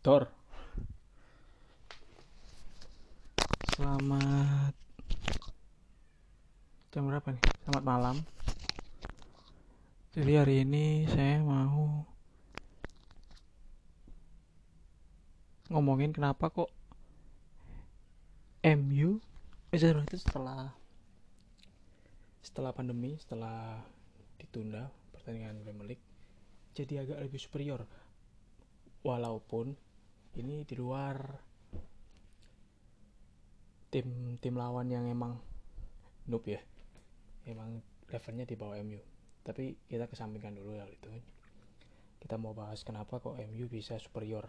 Tor. Selamat jam berapa nih? Selamat malam. Jadi hari ini saya mau ngomongin kenapa kok MU eh itu setelah setelah pandemi, setelah ditunda pertandingan Premier League jadi agak lebih superior. Walaupun ini di luar tim tim lawan yang emang noob ya. Emang levelnya di bawah MU tapi kita kesampingkan dulu hal itu. Kita mau bahas kenapa kok MU bisa superior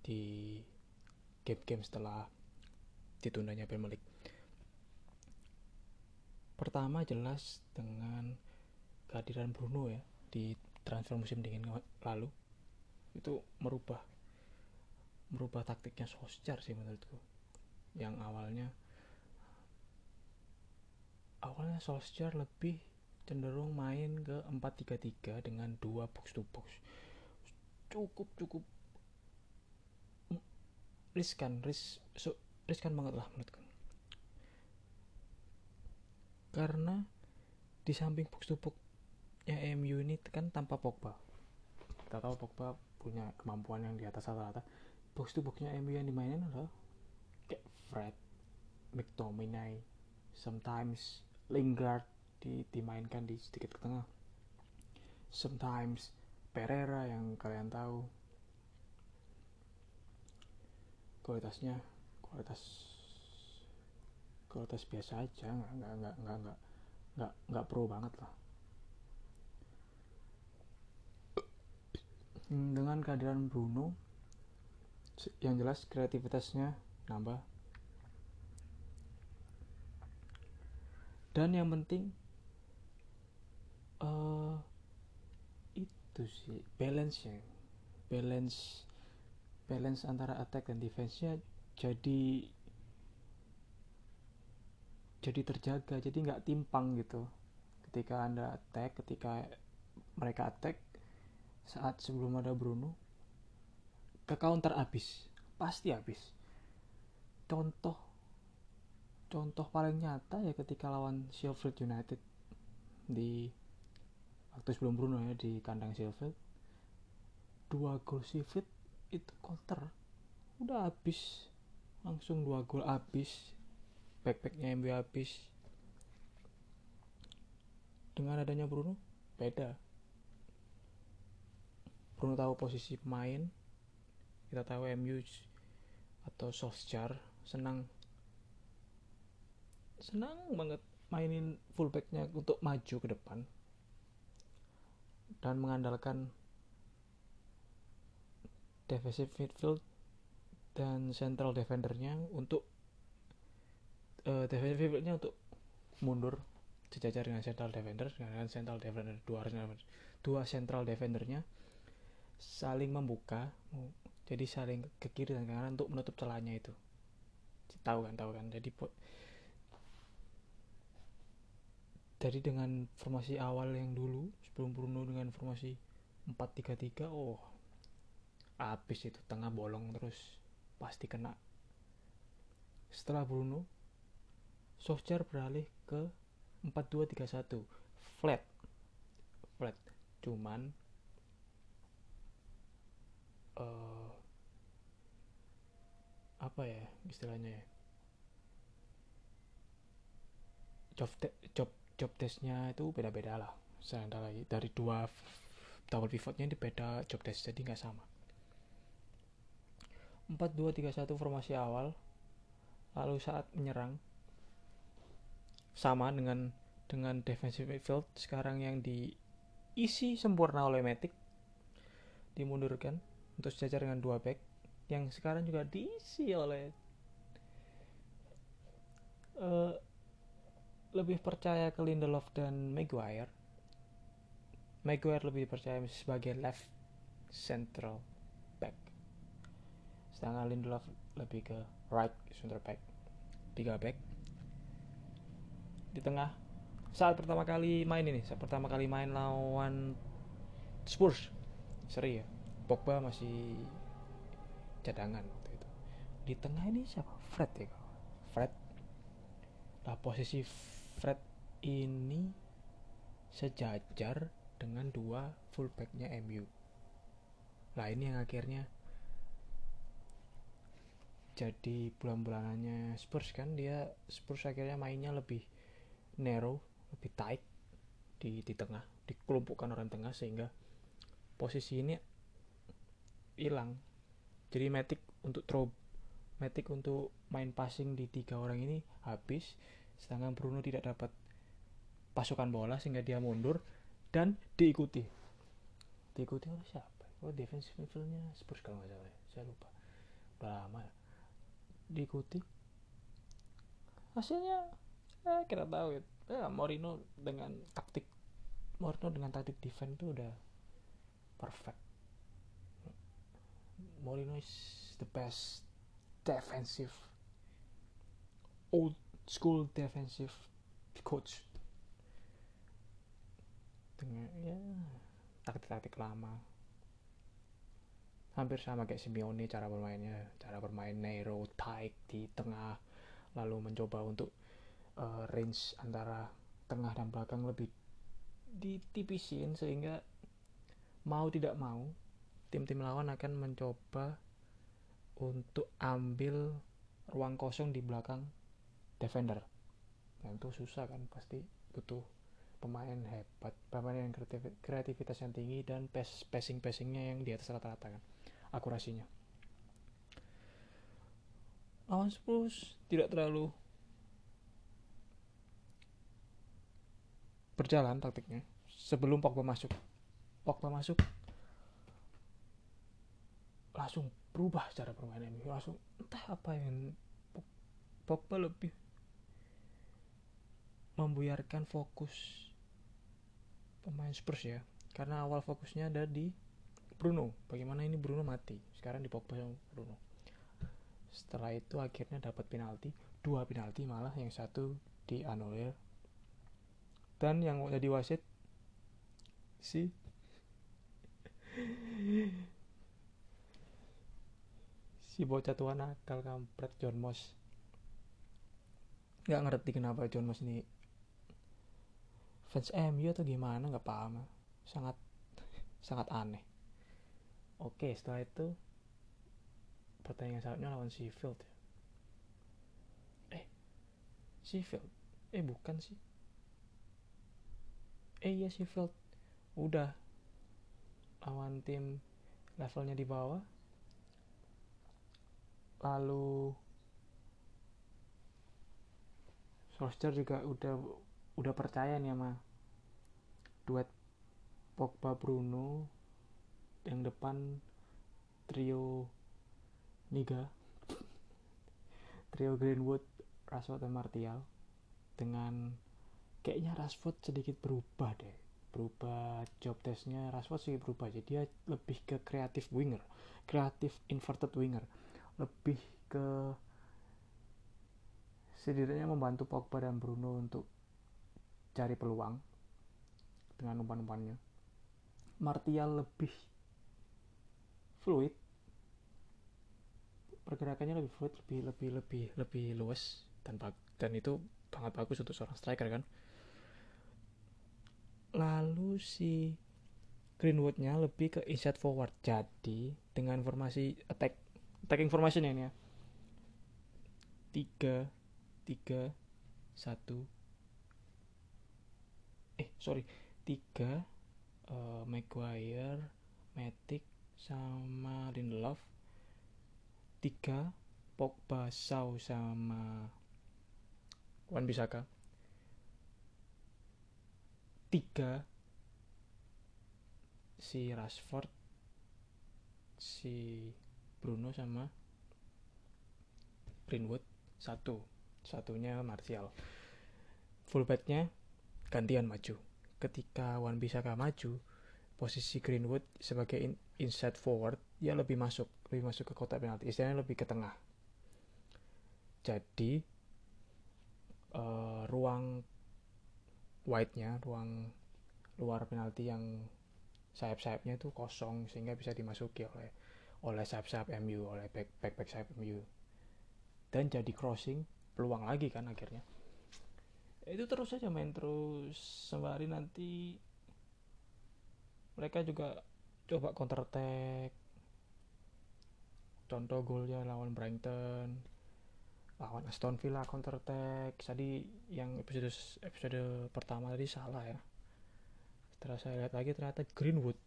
di game-game setelah ditundanya Premier League. Pertama jelas dengan kehadiran Bruno ya di transfer musim dingin lalu itu merubah merubah taktiknya Solskjaer sih menurutku. Yang awalnya awalnya Solskjaer lebih cenderung main ke 4-3-3 dengan dua box to box. Cukup cukup riskan ris so, riskan banget lah menurutku. Karena di samping box to box ya MU ini kan tanpa Pogba. Kita tahu Pogba punya kemampuan yang di atas rata-rata. Box to boxnya MU yang dimainin adalah kayak Fred McTominay sometimes Lingard di, dimainkan di sedikit ke tengah. Sometimes Pereira yang kalian tahu. Kualitasnya kualitas kualitas biasa aja. Nggak nggak nggak nggak nggak nggak pro banget lah dengan kehadiran Bruno yang jelas kreativitasnya nambah. Dan yang penting uh, itu sih balance nya balance balance antara attack dan defense nya jadi jadi terjaga jadi nggak timpang gitu. Ketika anda attack ketika mereka attack saat sebelum ada Bruno ke counter habis pasti habis. Contoh contoh paling nyata ya ketika lawan Sheffield United di waktu sebelum Bruno ya di kandang Sheffield dua gol Sheffield itu counter udah habis. Langsung dua gol habis backpacknya MU habis. Dengan adanya Bruno beda Bruno tahu posisi pemain kita tahu MU atau Solskjaer senang. Senang banget mainin fullbacknya untuk maju ke depan dan mengandalkan defensive midfield dan central defendernya untuk uh, defensive midfieldnya untuk mundur sejajar dengan central defender dengan central defender dua dua central defendernya saling membuka jadi saling ke kiri dan ke kanan untuk menutup celahnya itu. Tahu kan tahu kan. Jadi jadi dengan formasi awal yang dulu sebelum Bruno dengan formasi 4-3-3 oh habis itu tengah bolong terus pasti kena. Setelah Bruno Solskjaer beralih ke 4-2-3-1 flat. Flat. Cuman uh, apa ya istilahnya ya? Job te job job testnya itu beda-beda lah. Seandainya dari dua double pivotnya ini beda job test jadi nggak sama. 4-2-3-1 formasi awal lalu saat menyerang sama dengan dengan defensive midfield sekarang yang diisi sempurna oleh Matic dimundurkan untuk sejajar dengan dua back yang sekarang juga diisi oleh uh, lebih percaya ke Lindelof dan Maguire. Maguire lebih percaya sebagai left central back. Sedangkan Lindelof lebih ke right center back. Tiga back. Di tengah saat pertama kali main ini, saat pertama kali main lawan Spurs seri ya Pogba masih cadangan waktu itu. Di tengah ini siapa? Fred ya Fred. Nah posisi Fred ini sejajar dengan dua fullbacknya MU lah ini yang akhirnya jadi bulan-bulanannya Spurs kan. Dia Spurs akhirnya mainnya lebih narrow lebih tight di di tengah dikelompokkan orang tengah sehingga posisi ini hilang. Jadi Matic untuk throw Matic untuk main passing di tiga orang ini habis sedangkan Bruno tidak dapat pasukan bola sehingga dia mundur dan diikuti. Diikuti oleh siapa? Oh defensive midfieldnya Spurs kalau nggak salah ya. saya lupa. Udah lama ya. Diikuti. Hasilnya eh, kita tahu ya. Ya Mourinho dengan taktik Mourinho dengan taktik defense itu udah perfect Mourinho is the best defensive old school defensive coach. Dengan ya taktik-taktik lama. Hampir sama kayak Simeone cara bermainnya. Cara bermain narrow tight di tengah. Lalu mencoba untuk uh, range antara tengah dan belakang lebih ditipisin sehingga mau tidak mau tim-tim lawan akan mencoba untuk ambil ruang kosong di belakang defender. Nah itu susah kan pasti butuh pemain hebat pemain yang kreativitas yang tinggi dan passing passingnya yang di atas rata-rata kan akurasinya. Lawan Spurs tidak terlalu berjalan taktiknya sebelum Pogba masuk. Pogba masuk langsung berubah cara permainan langsung entah apa yang Pogba lebih membuyarkan fokus pemain Spurs ya. Karena awal fokusnya ada di Bruno. Bagaimana ini Bruno mati? Sekarang di Pogba sama Bruno. Setelah itu akhirnya dapat penalti. Dua penalti malah yang satu dianulir dan yang jadi wasit si si bocah tua nakal kampret John Moss. Nggak ngerti kenapa John Moss ini fans MU atau gimana nggak paham. Sangat sangat aneh. Oke setelah itu pertandingan selanjutnya lawan Sheffield eh Sheffield? Eh bukan sih. Eh iya Sheffield. Udah. Lawan tim levelnya di bawah lalu Solskjaer juga udah udah percaya nih sama duet Pogba Bruno yang depan trio Niga. Trio Greenwood Rashford dan Martial dengan kayaknya Rashford sedikit berubah deh. Berubah job testnya Rashford sih berubah. Jadi dia lebih ke kreatif winger kreatif inverted winger lebih ke setidaknya membantu Pogba dan Bruno untuk cari peluang dengan umpan-umpannya. Martial lebih fluid. Pergerakannya lebih fluid lebih lebih lebih lebih luas dan dan itu sangat bagus untuk seorang striker kan? Lalu si Greenwoodnya lebih ke inside forward. Jadi dengan formasi attack attacking formation ini ya. Tiga tiga satu. Eh sorry. Tiga uh, Maguire Matic sama Lindelof. Tiga Pogba Shaw sama Wan Bisaka tiga si Rashford si Bruno sama Greenwood. Satu. Satunya Martial. Fullbacknya gantian maju. Ketika Wan Bisaka maju posisi Greenwood sebagai in inside forward ya lebih masuk lebih masuk ke kotak penalti. Istilahnya lebih ke tengah. Jadi uh, ruang wide-nya, ruang luar penalti yang sayap-sayapnya itu kosong sehingga bisa dimasuki oleh oleh sayap-sayap MU oleh back back back sayap MU dan jadi crossing peluang lagi kan akhirnya. Itu terus saja main terus sembari nanti mereka juga coba counter attack. Contoh golnya lawan Brighton lawan Aston Villa counter attack. Tadi yang episode episode pertama tadi salah ya. Setelah saya lihat lagi ternyata Greenwood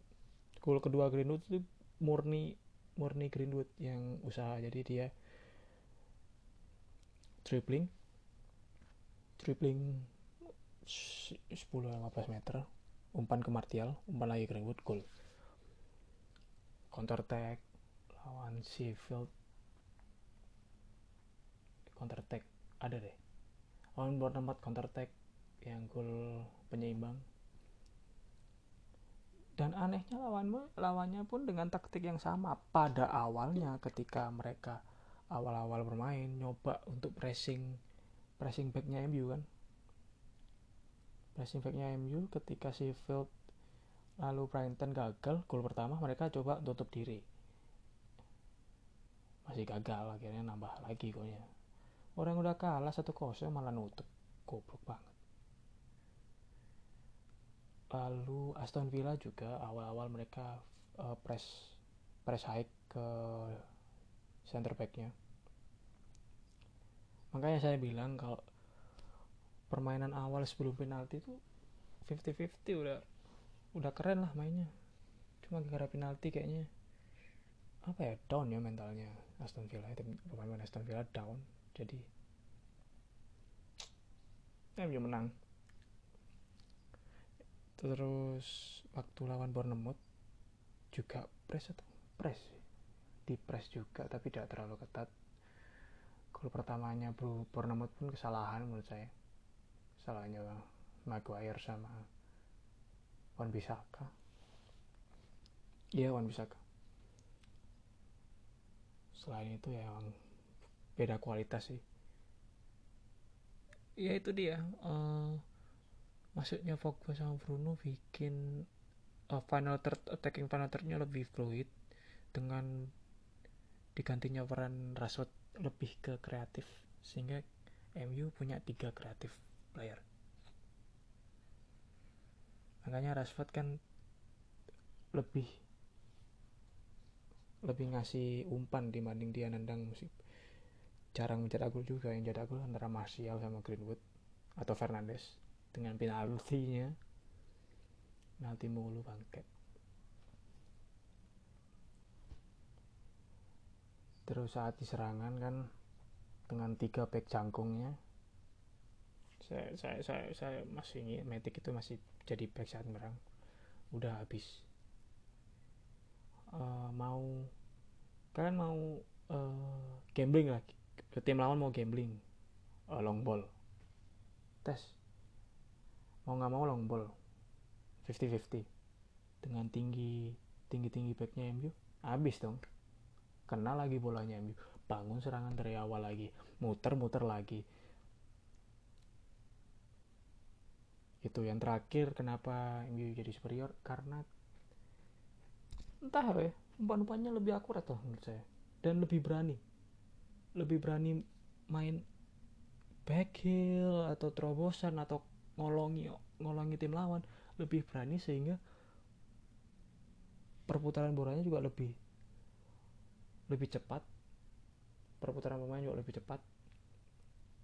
gol kedua Greenwood itu murni murni Greenwood yang usaha. Jadi dia dribbling dribbling 10-15 meter. Umpan ke Martial umpan lagi Greenwood gol. Counter attack lawan Sheffield. Counter attack ada deh. Lawan Bournemouth counter attack yang gol penyeimbang dan anehnya lawan lawannya pun dengan taktik yang sama pada awalnya ketika mereka awal-awal bermain nyoba untuk pressing pressing backnya MU kan? Pressing backnya MU ketika Sheffield lalu Brighton gagal gol pertama mereka coba tutup diri. Masih gagal akhirnya nambah lagi golnya. Orang udah kalah satu kosong malah nutup. Goblok banget lalu Aston Villa juga awal-awal mereka uh, press press high ke center backnya. Makanya saya bilang kalau permainan awal sebelum penalti itu 50-50 udah udah keren lah mainnya. Cuma gara-gara penalti kayaknya apa ya down ya mentalnya Aston Villa itu pemain Aston Villa down. Jadi MU menang terus waktu lawan Bournemouth juga press atau press di press juga tapi tidak terlalu ketat. Gol pertamanya Bro Bournemouth pun kesalahan menurut saya. Salahnya Maguire sama Wan Bisaka iya Wan Bisaka selain itu ya emang beda kualitas sih. Ya itu dia. Uh, maksudnya Pogba sama Bruno bikin uh, final third attacking final thirdnya lebih fluid dengan digantinya peran Rashford lebih ke kreatif. Sehingga MU punya tiga kreatif player. Makanya Rashford kan lebih lebih ngasih umpan dibanding dia nendang musik jarang mencetak gol juga yang cetak gol antara Martial sama Greenwood atau Fernandes dengan penaltinya. Penalti mulu bangket terus saat diserangan kan dengan tiga back jangkungnya saya saya saya, saya masih ingin Matic itu masih jadi back saat merang udah habis. Uh, mau kalian mau uh, gambling lah tim lawan mau gambling? Uh, long ball. Tes mau nggak mau long ball. 50-50 dengan tinggi tinggi tinggi backnya MU habis dong. Kena lagi bolanya MU bangun serangan dari awal lagi. Muter muter lagi. Itu yang terakhir kenapa MU jadi superior karena entah apa ya umpan-umpannya lebih akurat loh menurut saya. Dan lebih berani. Lebih berani main back heel atau terobosan atau ngolongi ngolongi tim lawan. Lebih berani sehingga perputaran bolanya juga lebih lebih cepat. Perputaran pemain juga lebih cepat.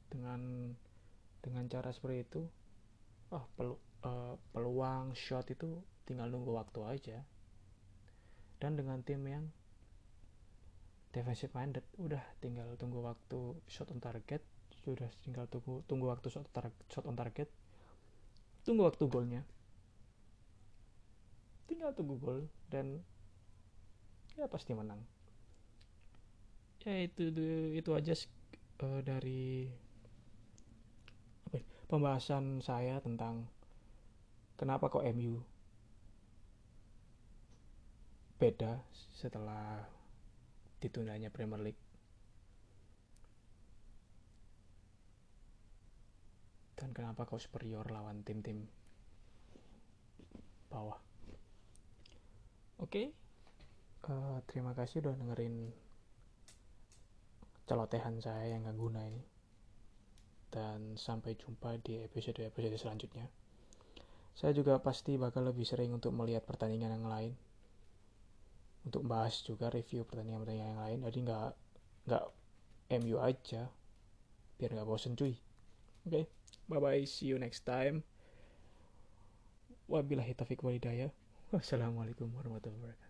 Dengan dengan cara seperti itu oh pelu, uh, peluang shot itu tinggal nunggu waktu aja. Dan dengan tim yang defensive minded udah tinggal tunggu waktu shot on target sudah tinggal tunggu tunggu waktu shot, tar shot on target tunggu waktu golnya tinggal tunggu gol dan ya pasti menang ya itu itu aja uh, dari apa ya, pembahasan saya tentang kenapa kok MU beda setelah ditundanya Premier League. Dan kenapa kau superior lawan tim-tim bawah? Oke, uh, terima kasih udah dengerin celotehan saya yang gak guna ini. Dan sampai jumpa di episode-episode selanjutnya. Saya juga pasti bakal lebih sering untuk melihat pertandingan yang lain. Untuk bahas juga review pertandingan-pertandingan yang lain. Jadi nggak nggak MU aja. Biar nggak bosen cuy. Oke, okay. Bye-bye. See you next time. Wabillahi taufiq walidaya. Wassalamualaikum warahmatullahi wabarakatuh.